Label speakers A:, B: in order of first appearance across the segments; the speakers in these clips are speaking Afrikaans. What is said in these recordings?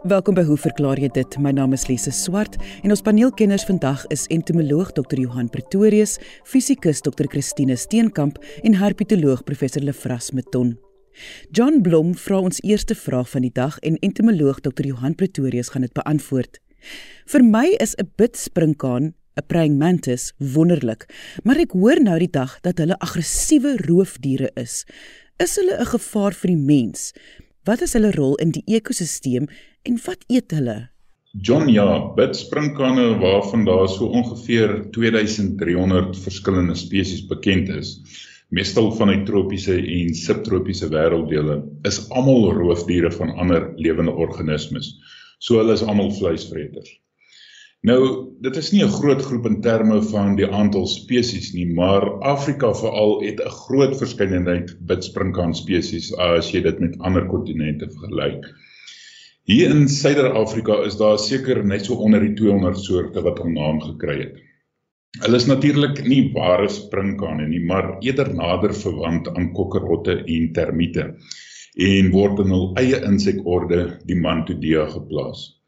A: Welkom by Hoe verklaar jy dit? My naam is Lise Swart en ons paneelkenners vandag is entomoloog Dr. Johan Pretorius, fisikus Dr. Christine Steenkamp en herpetoloog Professor Lefras Meton. John Blom vra ons eerste vraag van die dag en entomoloog Dr. Johan Pretorius gaan dit beantwoord. Vir my is 'n bidsprinkaan 'n praying mantis wonderlik, maar ek hoor nou die dag dat hulle aggressiewe roofdiere is. Is hulle 'n gevaar vir die mens? Wat is hulle rol in die ekosisteem en wat eet hulle?
B: John ja, bidspringkane waarvan daar so ongeveer 2300 verskillende spesies bekend is, meestal van die tropiese en subtropiese wêrelddele, is almal roofdiere van ander lewende organismes. So hulle is almal vleisvreters. Nou, dit is nie 'n groot groep in terme van die aantal spesies nie, maar Afrika veral het 'n groot verskeidenheid bidspringkaan spesies as jy dit met ander kontinente vergelyk. Hier in Suider-Afrika is daar seker net so onder die 200 soorte wat hul naam gekry het. Hulle is natuurlik nie ware springkane nie, maar eerder nader verwant aan kokkerrotte en termiete en word in hul eie insekorde die Mantodea geplaas.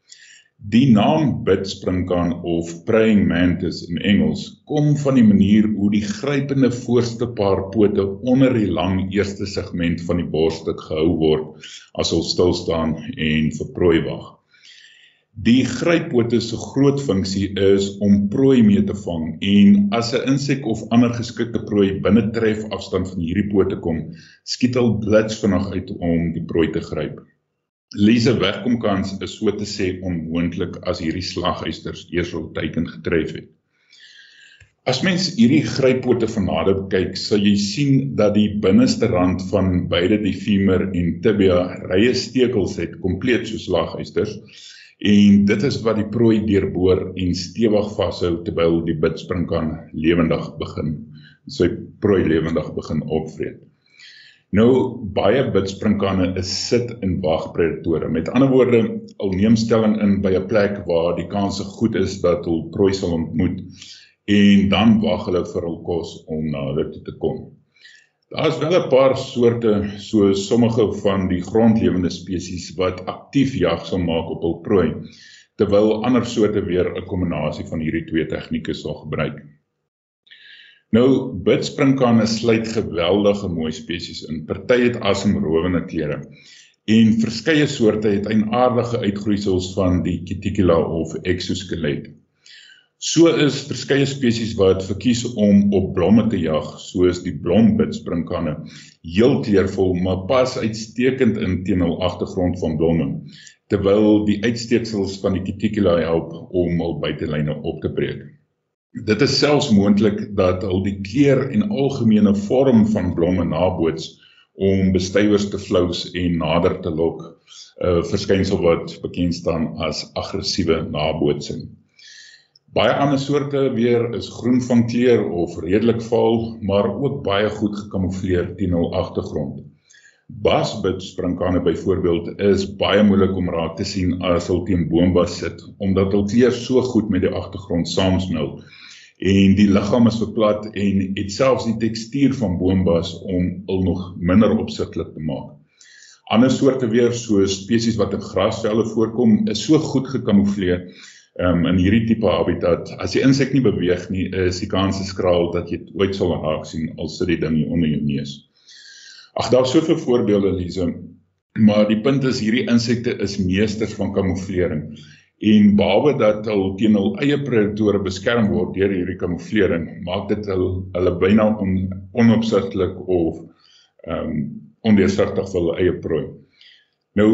B: Die naam bidspringkaan of praying mantis in Engels kom van die manier hoe die grypende voorste paar pote onder die lang eerste segment van die borsstuk gehou word as hulle stil staan en vir prooi wag. Die gryppote se groot funksie is om prooi mee te vang en as 'n insek of ander geskikte prooi binne tref afstand van hierdie pote kom, skiet hulle blits vinnig uit om die prooi te gryp. Lise wegkomkans is so te sê onmoontlik as hierdie slaghuisters eers op teiken getref het. As mens hierdie gryppote van nader kyk, sal jy sien dat die binneste rand van beide die femur en tibia rye stekels het, kompleet soos slaghuisters. En dit is wat die prooi deurboor en stewig vashou terwyl die bidspringkaan lewendig begin sy prooi lewendig begin opvreet. Nou baie bidspringkane is sit en wag predatore. Met ander woorde, al neem stelling in by 'n plek waar die kans goed is dat hul prooi sal ontmoet en dan wag hulle vir hul kos om na hulle toe te kom. Daar's wel 'n paar soorte, so sommige van die grondlewende spesies wat aktief jag sal maak op hul prooi, terwyl ander soorte weer 'n kombinasie van hierdie twee tegnieke sal gebruik. Nou bidspringkane sluit geweldige mooi spesies in. Party het asemrowende kleure. En verskeie soorte het eienaardige uitgroeisels van die cuticula of exoskelet. So is verskeie spesies wat verkies om op blomme te jag, soos die blombidspringkane, heel kleurvol maar pas uitstekend in teen hul agtergrond van blomme, terwyl die uitsteeksels van die cuticula help om hul buitelyne op te breek. Dit is selfs moontlik dat al die kleur en algemene vorm van blomme naboots om bestuivers te flous en nader te lok, 'n uh, verskynsel wat bekend staan as aggressiewe nabootsing. Baie ander soorte weer is groen van kleur of redelik vaal, maar ook baie goed gekamoufleer teen hul agtergrond. Basbit springkane byvoorbeeld is baie moeilik om raak te sien as hulle teen boombas sit omdat hul kleur so goed met die agtergrond saamsmelt en die liggaam is verplat en het selfs die tekstuur van boombas om hul nog minder opsigtelik te maak. Ander soorte weer soos spesies wat in grasvelde voorkom, is so goed gekamoufleer um, in hierdie tipe habitat. As die insek nie beweeg nie, is die kans skraal dat jy ooit sal raak sien al sit die ding onder jou neus. Ag daar's soveel voorbeelde Lise, maar die punt is hierdie insekte is meesters van kamouflering en behalwe dat hulle teen hul eie predatore beskerm word deur hierdie kamouflering, maak dit hulle hulle byna on, onopsigtelik of ehm um, ondeursigtig vir hulle eie prooi. Nou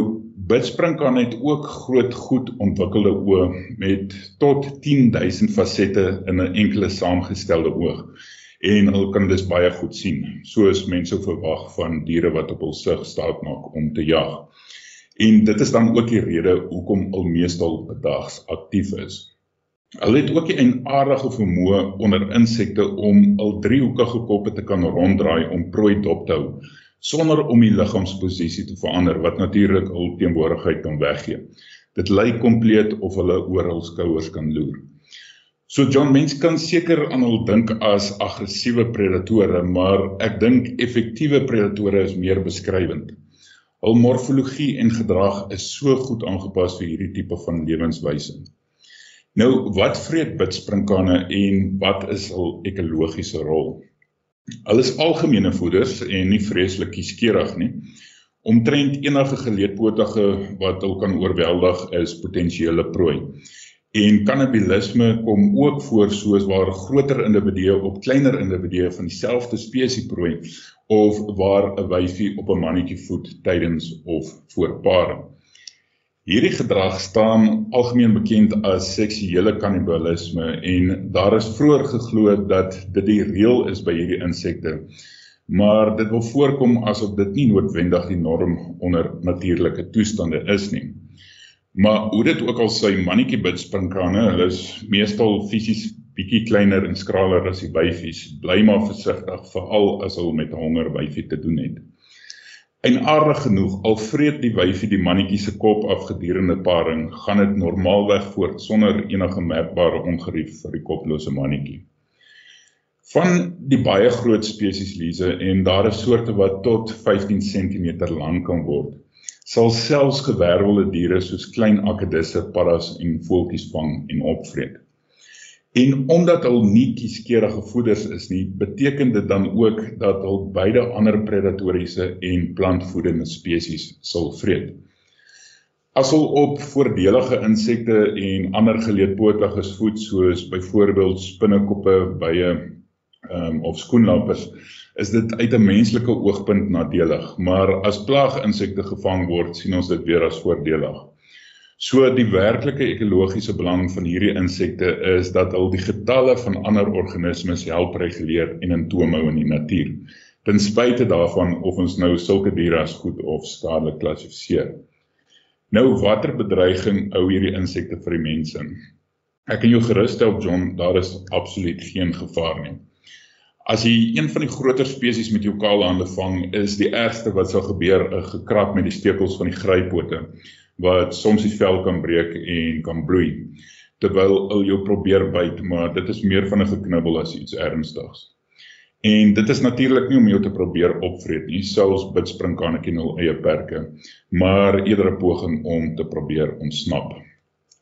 B: bidspringkaan het ook groot goed ontwikkelde oë met tot 10000 fasette in 'n enkele saamgestelde oog en hulle kan dus baie goed sien soos mense verwag van diere wat op hul sig staat maak om te jag. En dit is dan ook die rede hoekom hulle meestal bedags aktief is. Hulle het ook 'n aardige vermoë onder insekte om hul driehoekige koppe te kan ronddraai om prooi dop te hou sonder om die liggaamsposisie te verander wat natuurlik hul teenwoordigheid kan weggee. Dit lyk kompleet of hulle oor hul skouers kan loer. So John mens kan seker aan hul dink as aggressiewe predatore, maar ek dink effektiewe predatore is meer beskrywend. Hul morfologie en gedrag is so goed aangepas vir hierdie tipe van lewenswyse. Nou, wat vreet bitsprinkane en wat is hul ekologiese rol? Hulle is algemene voeders en nie vreeslik kieskeurig nie. Omtrent enige geleedpotige wat hulle kan oorweldig is potensiële prooi. En kannibalisme kom ook voor soos waar groter individue op kleiner individue van dieselfde spesies prooi of waar 'n wyfie op 'n mannetjie voed tydens of voor paring. Hierdie gedrag staan algemeen bekend as seksuele kannibalisme en daar is vroeër geglo dat dit die reël is by hierdie insekte. Maar dit wil voorkom asof dit nie noodwendig die norm onder natuurlike toestande is nie. Maar hoe dit ook al sy mannetjie bitsprinkane, hulle is meestal fisies bietjie kleiner en skraler as die wyfies. Bly maar versigtig veral as hulle met 'n honger wyfie te doen het. En aardig genoeg, al vreet die wyfie die mannetjie se kop af gedurende paring, gaan dit normaalweg voort sonder enige merkbare ongerief vir die koplose mannetjie. Van die baie groot spesies liese en daar is soorte wat tot 15 cm lank kan word, sal selfs gewervelde diere soos klein akedisse, paddas en voeltjies vang en opvreet. En omdat hulle nie kieskeurige voeders is nie, beteken dit dan ook dat hulle beide ander predatoriese en plantvoedende spesies sal vreet. As hulle op voordelige insekte en ander geleedpotiges voed soos byvoorbeeld spinnekoppe, bye um, of skoenlappers, is dit uit 'n menslike oogpunt nadelig, maar as plaaginsekte gevang word, sien ons dit weer as voordelig. So die werklike ekologiese belang van hierdie insekte is dat hulle die getalle van ander organismes help reguleer en in toom hou in die natuur. Ten spyte daarvan of ons nou sulke diere as goed of skadelik klassifiseer. Nou watter bedreiging hou hierdie insekte vir die mense? Ek kan jou gerusstel John, daar is absoluut geen gevaar nie. As jy een van die groter spesies met jou kale hande vang, is die ergste wat sou gebeur 'n gekrap met die stekels van die grypote wat soms die vel kan breek en kan bloei terwyl hulle jou probeer byt maar dit is meer van 'n geknibbel as iets ernstigs. En dit is natuurlik nie om jou te probeer opvreet nie, selfs bitsprinkannetjie nul eie perke, maar eerder 'n poging om te probeer ontsnap.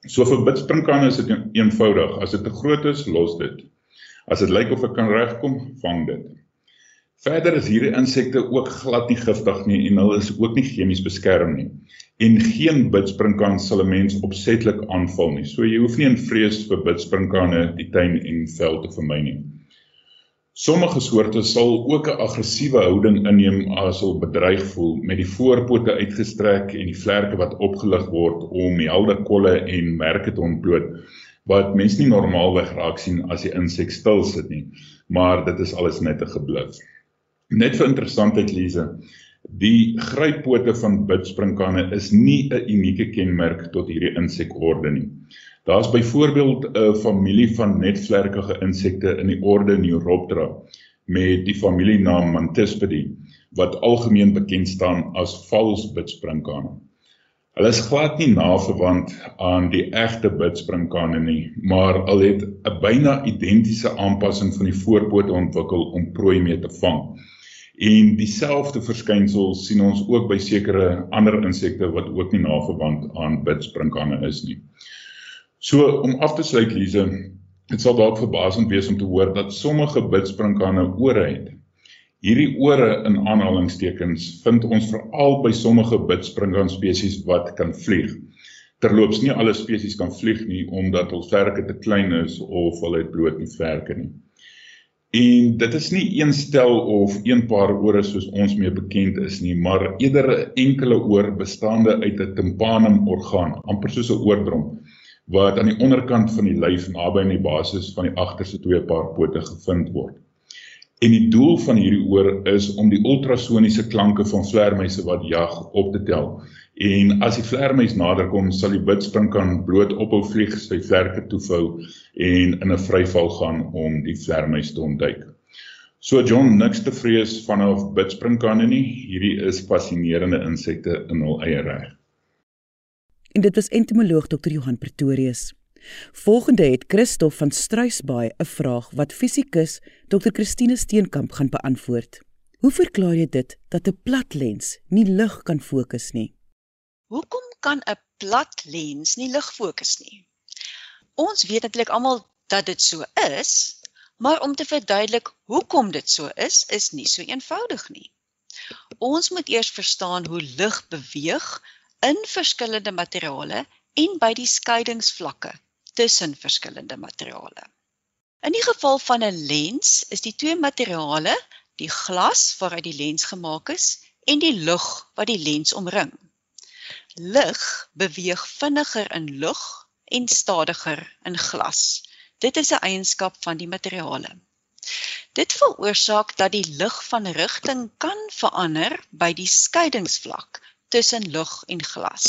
B: So vir bitsprinkane is dit eenvoudig, as dit te groot is, los dit. As dit lyk of dit kan regkom, vang dit. Verder is hierdie insekte ook glad nie giftig nie en hulle is ook nie chemies beskerm nie en geen bidspringkaan sal 'n mens opsetlik aanval nie. So jy hoef nie in vrees vir bidspringkane die tuin en veld te vermy nie. Sommige soorte sal ook 'n aggressiewe houding inneem as hulle bedreig voel met die voorpote uitgestrek en die vlerke wat opgelig word om helde kolle en merke te ontbloot wat mens nie normaalweg raak sien as die insek stil sit nie, maar dit is alles net 'n gebluf. Net vir interessantheid Lize, Die gryppote van bitsprinkane is nie 'n unieke kenmerk tot hierdie insekorde nie. Daar's byvoorbeeld 'n familie van netvlerkige insekte in die orde Neuroptera met die familienaam Mantispidae wat algemeen bekend staan as valsbitsprinkane. Hulle is glad nie naverwant aan die egte bitsprinkane nie, maar hulle het 'n byna identiese aanpassing van die voorpote ontwikkel om prooi mee te vang. En dieselfde verskynsel sien ons ook by sekere ander insekte wat ook nie naverwant aan bitsprinkane is nie. So om af te sluit Lize, dit sal dalk verbasend wees om te hoor dat sommige bitsprinkane ore het. Hierdie ore in aanhalingstekens vind ons veral by sommige bitsprinkaan spesies wat kan vlieg. Terloops nie alle spesies kan vlieg nie omdat hul vlerke te klein is of hulle het bloot nie vlerke nie. En dit is nie een stel of een paar ore soos ons mee bekend is nie, maar eerder 'n enkele oor bestaande uit 'n tympanum orgaan, amper soos 'n oordrom wat aan die onderkant van die lyf naby aan die basis van die agterste twee paar pote gevind word. En die doel van hierdie oor is om die ultrasoniese klanke van vlermuise wat jag op te tel En as die vlermuis naderkom, sal die bidsprinkaan bloot ophou vlieg, sy vlerke toevou en in 'n vryval gaan om die vlermuis te ontduik. So John, niks te vrees vanaf bidsprinkaane nie. Hierdie is fascinerende insekte in hul eie reg.
A: En dit was entomoloog Dr. Johan Pretorius. Volgende het Christof van Struisbaai 'n vraag wat fisikus Dr. Christine Steenkamp gaan beantwoord. Hoe verklaar jy dit dat 'n plat lens nie lig kan fokus nie?
C: Hoekom kan 'n plat lens nie lig fokus nie? Ons weet natuurlik almal dat dit so is, maar om te verduidelik hoekom dit so is, is nie so eenvoudig nie. Ons moet eers verstaan hoe lig beweeg in verskillende materiale en by die skeidingsvlakke tussen verskillende materiale. In die geval van 'n lens is die twee materiale die glas waaruit die lens gemaak is en die lug wat die lens omring. Lig beweeg vinniger in lug en stadiger in glas. Dit is 'n eienskap van die materiale. Dit veroorsaak dat die lig van rigting kan verander by die skeidingsvlak tussen lug en glas.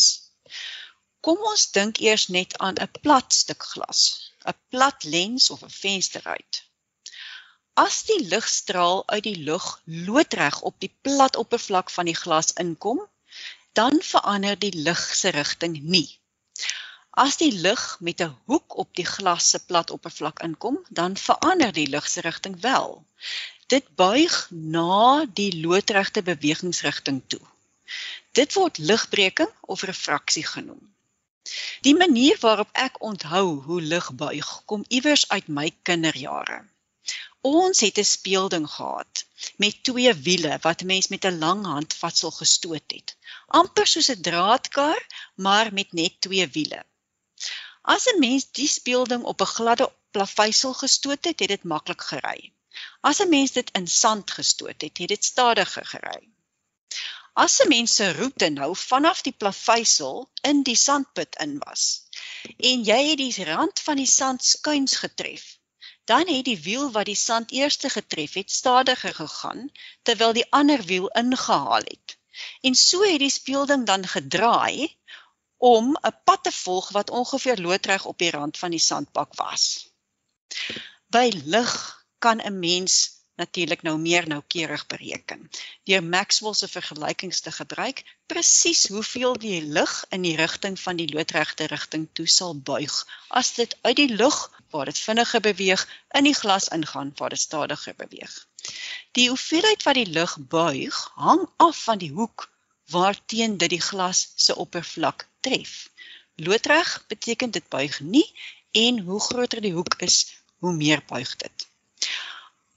C: Kom ons dink eers net aan 'n plat stuk glas, 'n plat lens of 'n vensterruit. As die ligstraal uit die lug loodreg op die plat oppervlak van die glas inkom, dan verander die lig se rigting nie. As die lig met 'n hoek op die glas se plat oppervlak inkom, dan verander die lig se rigting wel. Dit buig na die loodregte bewegingsrigting toe. Dit word ligbreking of refraksie genoem. Die manier waarop ek onthou hoe lig buig, kom iewers uit my kinderjare. Ons het 'n speelding gehad met twee wiele wat mens met 'n lang handvatsel gestoot het. amper soos 'n draadkar, maar met net twee wiele. As 'n mens die speelding op 'n gladde plaveisel gestoot het, het dit maklik gery. As 'n mens dit in sand gestoot het, het dit stadiger gery. As 'n mens se roete nou vanaf die plaveisel in die sandput in was en jy het die rand van die sand skuins getref, dan het die wiel wat die sand eerste getref het stadiger gegaan terwyl die ander wiel ingehaal het. En so het die speelding dan gedraai om 'n pad te volg wat ongeveer loodreg op die rand van die sandbak was. By lig kan 'n mens natuurlik nou meer noukeurig bereken. Deur Maxwell se vergelykings te gebruik, presies hoeveel die lig in die rigting van die loodregte rigting toe sal buig as dit uit die lug waar dit vinniger beweeg in die glas ingaan waar dit stadiger beweeg. Die hoeveelheid wat die lug buig hang af van die hoek waarteen dit die glas se oppervlak tref. Loodreg beteken dit buig nie en hoe groter die hoek is, hoe meer buig dit.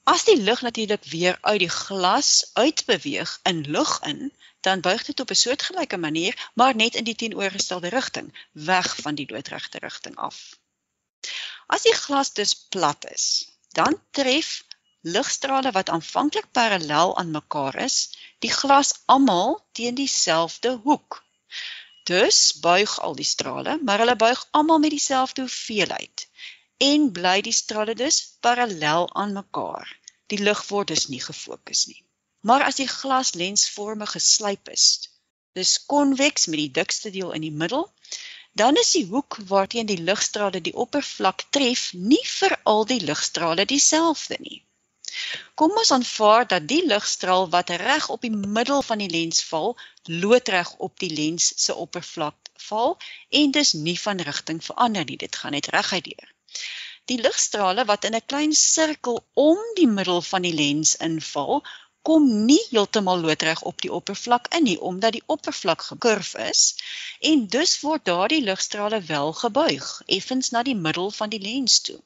C: As die lug natuurlik weer uit die glas uitbeweeg in lug in, dan buig dit op 'n soortgelyke manier, maar net in die teenoorgestelde rigting, weg van die loodregte rigting af. As die glas dus plat is, dan tref ligstrale wat aanvanklik parallel aan mekaar is, die glas almal teen dieselfde hoek. Dus buig al die strale, maar hulle buig almal met dieselfde hoeveelheid en bly die strale dus parallel aan mekaar. Die lig word dus nie gefokus nie. Maar as die glaslensvorme geslyp is, dis konveks met die dikste deel in die middel, dan is die hoek waarteen die ligstrale die oppervlak tref nie vir al die ligstrale dieselfde nie. Kom ons aanvaar dat die ligstraal wat reg op die middel van die lens val, loodreg op die lens se oppervlak val en dus nie van rigting verander nie. Dit gaan net reguit deur. Die ligstrale wat in 'n klein sirkel om die middel van die lens inval, kom nie heeltemal loodreg op die oppervlak in nie omdat die oppervlak gekurf is en dus word daardie ligstrale wel gebuig effens na die middel van die lens toe.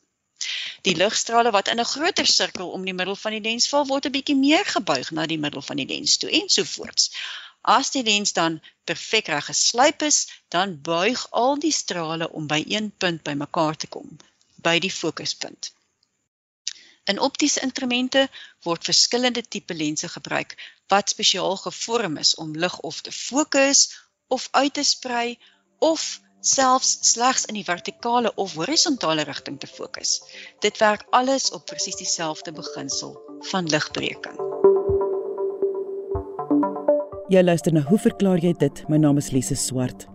C: Die ligstrale wat in 'n groter sirkel om die middel van die lens val, word 'n bietjie meer gebuig na die middel van die lens toe en so voorts. As die lens dan perfek reg geslyp is, dan buig al die strale om by een punt bymekaar te kom by die fokuspunt. In optiese instrumente word verskillende tipe lense gebruik wat spesiaal gevorm is om lig of te fokus of uit te sprei of selfs slegs in die vertikale of horisontale rigting te fokus. Dit werk alles op presies dieselfde beginsel van ligbreking.
A: Jy luister na Hoe verklaar jy dit? My naam is Lise Swart.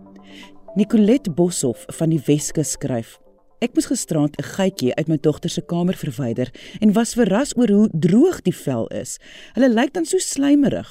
A: Nicolet Boshoff van die Weskus skryf: Ek moes gisterand 'n geitjie uit my dogter se kamer verwyder en was verras oor hoe droog die vel is. Hulle lyk dan so slijmerig.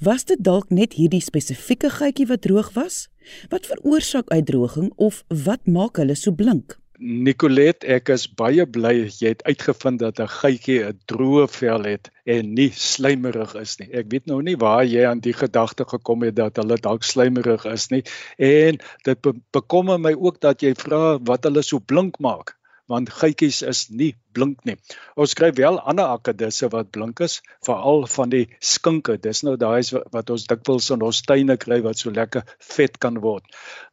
A: Was dit dalk net hierdie spesifieke geitjie wat droog was? Wat veroorsaak uitdroging of wat maak hulle so blink?
D: Nicolet, ek is baie bly jy het uitgevind dat 'n geitjie 'n droë vel het en nie slijmerig is nie. Ek weet nou nie waar jy aan die gedagte gekom het dat hulle dalk slijmerig is nie en dit be bekommer my ook dat jy vra wat hulle so blink maak want geitjies is nie blink nie. Ons skryf wel ander akkedisse wat blink is, veral van die skinke. Dis nou daai wat ons dikwels in ons tuine kry wat so lekker vet kan word.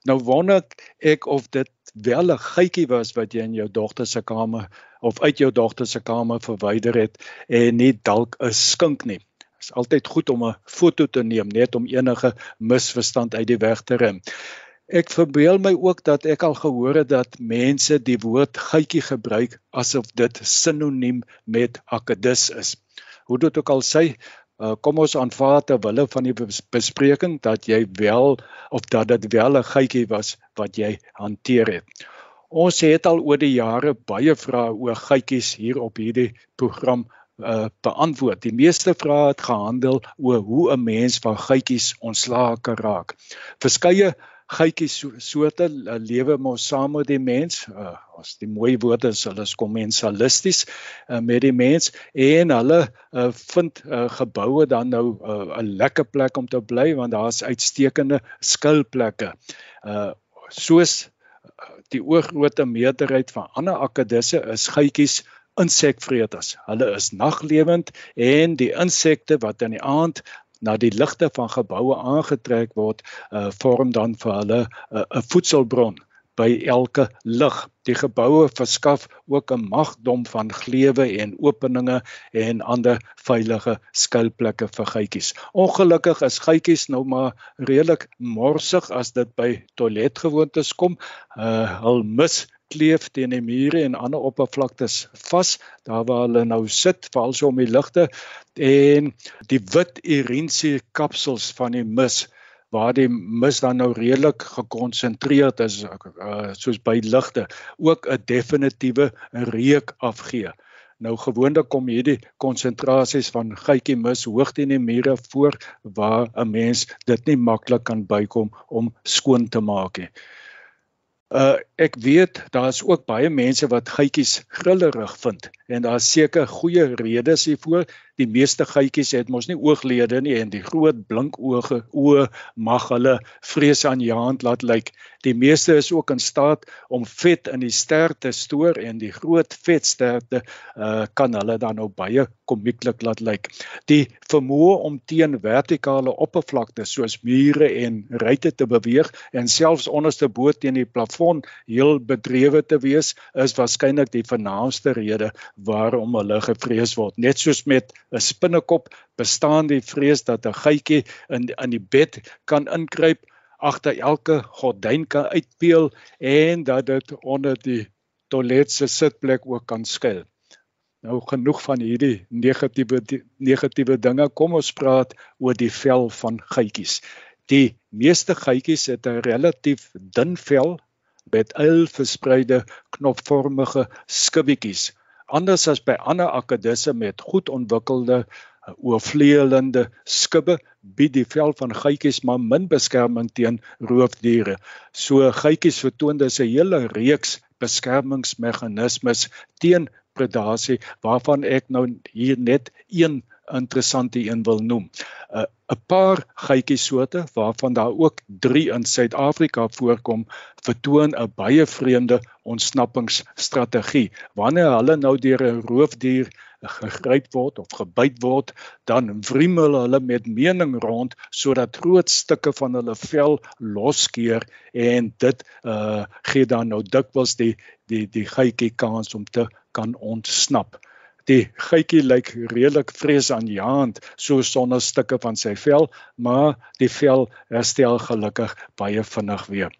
D: Nou wonder ek of dit wel 'n geitjie was wat jy in jou dogter se kamer of uit jou dogter se kamer verwyder het en nie dalk 'n skink nie. Dit is altyd goed om 'n foto te neem net om enige misverstand uit die weg te ruim. Ek verbeel my ook dat ek al gehoor het dat mense die woord geitjie gebruik asof dit sinoniem met akedus is. Hoe dit ook al sê, uh, kom ons aanvaar ter wille van die bespreking dat jy wel of dat dit wel 'n geitjie was wat jy hanteer het. Ons het al oor die jare baie vrae oor geitjies hier op hierdie program uh beantwoord. Die meeste vrae het gehandel oor hoe 'n mens van geitjies ontslae kan raak. Verskeie geitjies so, soorte uh, lewe mos saam met die mens. Uh, as die mooi woord is, hulle is komensalisties uh, met die mens en hulle uh, vind uh, geboue dan nou 'n uh, lekker plek om te bly want daar's uitstekende skuilplekke. Uh soos die oorgrootste meerderheid van ander akkedisse is geitjies insekvreters. Hulle is naglewend en die insekte wat in die aand na die ligte van geboue aangetrek word, uh, vorm dan vir hulle 'n uh, voedselbron by elke lig. Die geboue verskaf ook 'n magdom van gleuwe en openinge en ander veilige skuilplekke vir geitjies. Ongelukkig is geitjies nou maar redelik morsig as dit by toiletgewoontes kom. Uh hul mis kleef teen die mure en ander oppervlaktes vas daar waar hulle nou sit veral so om die ligte en die wit urinsie kapsels van die mis waar die mis dan nou redelik gekonsentreerd is uh, soos by ligte ook 'n definitiewe reuk afgee. Nou gewoonlik kom hierdie konsentrasies van gietjie mis hoog teen die mure voor waar 'n mens dit nie maklik kan bykom om skoon te maak nie. Uh ek weet daar's ook baie mense wat geitjies grillerig vind en daar's seker goeie redes hiervoor. Die meeste geitjies het mos nie ooglede nie en die groot blink oë oë mag hulle vreesaanjaend laat lyk. Die meeste is ook in staat om vet in die ster te stoor en die groot vetsterte uh kan hulle dan nou baie komieklik laat lyk. Die vermoë om teen vertikale oppervlaktes soos mure en ruitte te beweeg en selfs onderste bo teen die plafon heel bedrewe te wees is waarskynlik die vernaamste rede waarom hulle gevrees word. Net soos met 'n spinnekop bestaan die vrees dat 'n geitjie in in die bed kan inkruip agter elke gordyn kan uitpeel en dat dit onder die toilet se sitplek ook kan skuil. Nou genoeg van hierdie negatiewe negatiewe dinge. Kom ons praat oor die vel van geitjies. Die meeste geitjies het 'n relatief dun vel met uil verspreide knopvormige skubbietjies anders as by ander akkedisse met goed ontwikkelde uh, oorvleelende skubbe bied die vel van geitjies maar min beskerming teen roofdiere. So geitjies vertoon dus 'n hele reeks beskermingsmeganismes teen predasie waarvan ek nou hier net een interessante een wil noem. 'n uh, 'n paar geitjiesoorte waarvan daar ook 3 in Suid-Afrika voorkom, vertoon 'n baie vreemde ontsnappingsstrategie. Wanneer hulle nou deur 'n roofdier gegryp word of gebyt word, dan wriemel hulle met mening rond sodat groot stukke van hulle vel loskeur en dit uh gee dan nou dikwels die die die geitjie kans om te kan ontsnap. Die geitjie lyk redelik vreesaanjaend so sonder stukke van sy vel, maar die vel herstel gelukkig baie vinnig weer.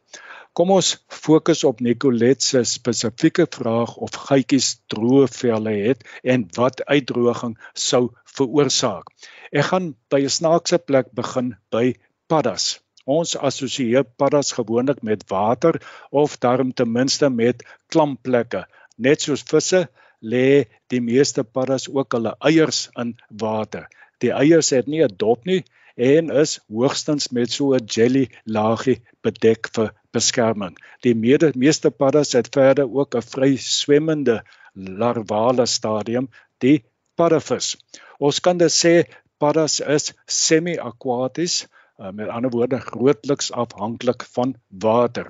D: Kom ons fokus op Nicolet se spesifieke vraag of geitjies droë velle het en wat uitdroging sou veroorsaak. Ek gaan by 'n snaakse plek begin by paddas. Ons assosieer paddas gewoonlik met water of darm ten minste met klampplekke, net soos visse lê die meeste paddas ook hulle eiers in water. Die eiers het nie 'n dop nie en is hoogstens met so 'n jelly laagie bedek vir beskerming. Die mede, meeste paddas het verder ook 'n vry swemmende larvale stadium, die paddavis. Ons kan dit sê paddas is semi-aquaties, uh, met ander woorde grootliks afhanklik van water.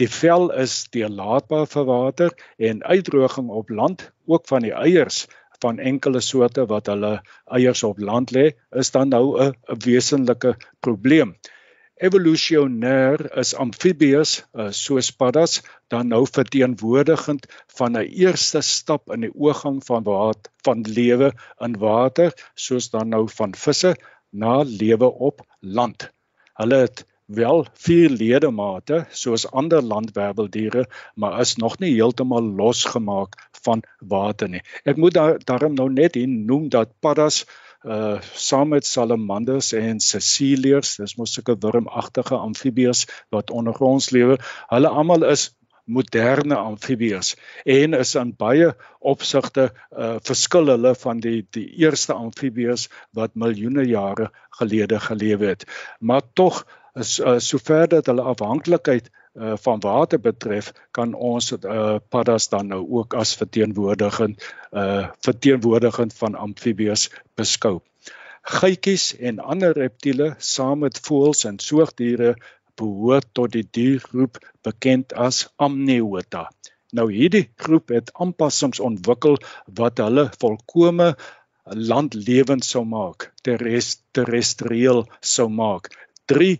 D: Die vel is deurlaatbaar vir water en uitdroging op land, ook van die eiers van enkele soorte wat hulle eiers op land lê, is dan nou 'n wesenlike probleem. Evolusionêr is amfibieë uh, soos paddas dan nou verteenwoordigend van 'n eerste stap in die oorgang van water van lewe in water soos dan nou van visse na lewe op land. Hulle het wel vier ledemate soos ander landwerweldiere, maar is nog nie heeltemal losgemaak van water nie. Ek moet daar daarom nou net hier noem dat paddas uh saam met salamanders en ceciliërs, dis mos sulke wurmagtige amfibieë wat ondergronds lewe. Hulle almal is moderne amfibieë en is aan baie opsigte uh verskil hulle van die die eerste amfibieë wat miljoene jare gelede gelewe het. Maar tog is uh, sover dat hulle afhanklikheid uh, van water betref, kan ons uh, paddas dan nou ook as verteenwoordigend uh verteenwoordigend van amfibieë beskou. Geitjies en ander reptiele saam met voëls en soogdiere behoort tot die diergroep bekend as Amniota. Nou hierdie groep het aanpassings ontwikkel wat hulle volkome landlewend sou maak, terrestrieel sou maak. 3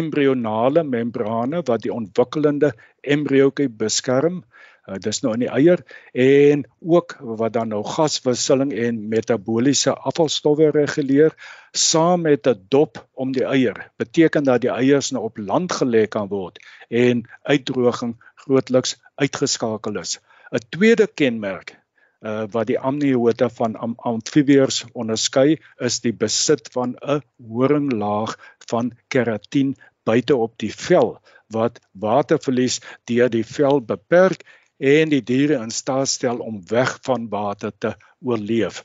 D: embrionale membrane wat die ontwikkelende embriootjie beskerm. Uh, dis nou in die eier en ook wat dan nou gaswisseling en metaboliese afvalstowwe reguleer saam met 'n dop om die eier. Beteken dat die eiers nou op land gelê kan word en uitdroging grootliks uitgeskakel is. 'n Tweede kenmerk uh, wat die amniota van am amfibieërs onderskei is die besit van 'n horinglaag van keratin buite op die vel wat waterverlies deur die vel beperk en die diere in staat stel om weg van water te oorleef.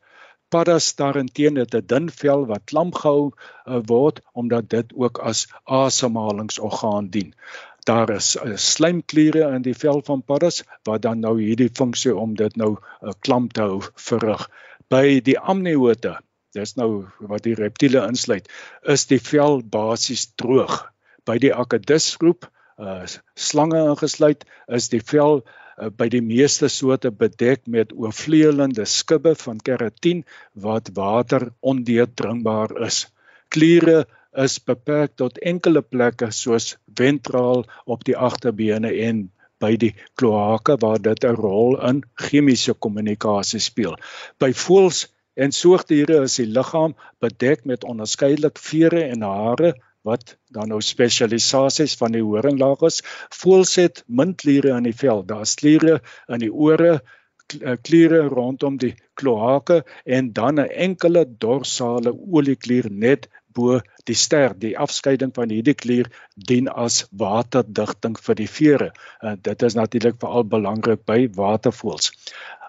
D: Paddas daarteenoor het 'n dun vel wat klam gehou uh, word omdat dit ook as asemhalingsorgaan dien daar is uh, slijmkliere in die vel van paddas wat dan nou hierdie funksie om dit nou uh, klam te hou verrig. By die amniota, dis nou wat die reptiele insluit, is die vel basies droog. By die Akedus groep, uh slange ingesluit, is die vel by die meeste soorte bedek met oorvleelende skubbe van keratin wat water ondeurdringbaar is. Kliere is beperk tot enkele plekke soos ventraal op die agterbene en by die kloake waar dit 'n rol in chemiese kommunikasie speel. By voëls en soogdiere is die liggaam bedek met onderskeidelik vere en hare wat dan nou spesialisasies van die horinglaag is. Voëls het mintkliere in die vel. Daar's kliere in die ore, kliere rondom die kloake en dan 'n enkele dorsale olieklier net bo die ster. Die afskeiding van hierdie klier dien as waterdigting vir die vere. Uh, dit is natuurlik veral belangrik by watervoëls.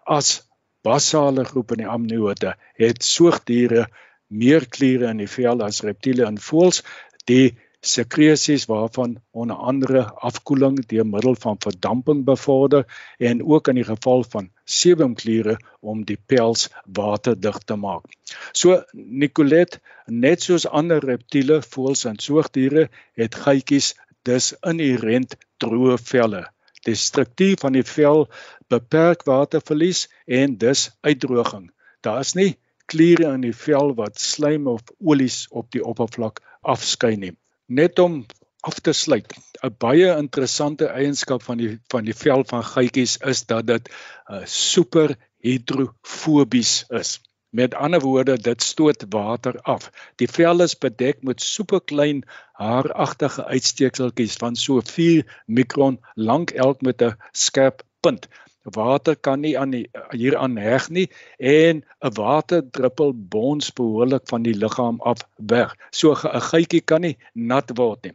D: As basale groep in die amniote het soogdiere meer kliere in die vel as reptiele en voëls. Die sekresies waarvan onder andere afkoeling deur middel van verdamping bevorder en ook in die geval van sebumkliere om die pels waterdig te maak. So Nicolet, net soos ander reptiele, voëls en soogdiere het geitjies dus inherent droë velle. Die struktuur van die vel beperk waterverlies en dus uitdroging. Daar is nie kliere in die vel wat slijm of olies op die oppervlak afskei nie net om af te sluit. 'n Baie interessante eienskap van die van die vel van geitjies is dat dit uh, super hidrofobies is. Met ander woorde, dit stoot water af. Die vel is bedek met superklein haaragtige uitsteekseltjies van so 4 mikron lank elk met 'n skerp punt water kan nie aan die, hier aan heg nie en 'n waterdruppel bons behoorlik van die liggaam af weg. So 'n geitjie kan nie nat word nie.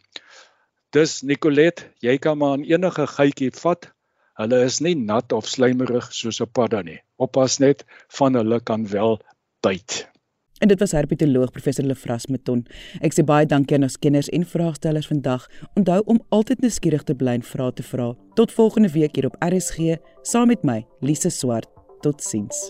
D: Dis Nicolet, jy kan maar enige geitjie vat. Hulle is nie nat of slijmerig soos 'n padda nie. Oppas net van hulle kan wel byt.
A: En dit was herpetoloog professor Lefras Meton. Ek sê baie dankie aan ons kenners en vraagstellers vandag. Onthou om altyd nuuskierig te bly en vra te vra. Tot volgende week hier op RSG saam met my, Lise Swart. Totsiens.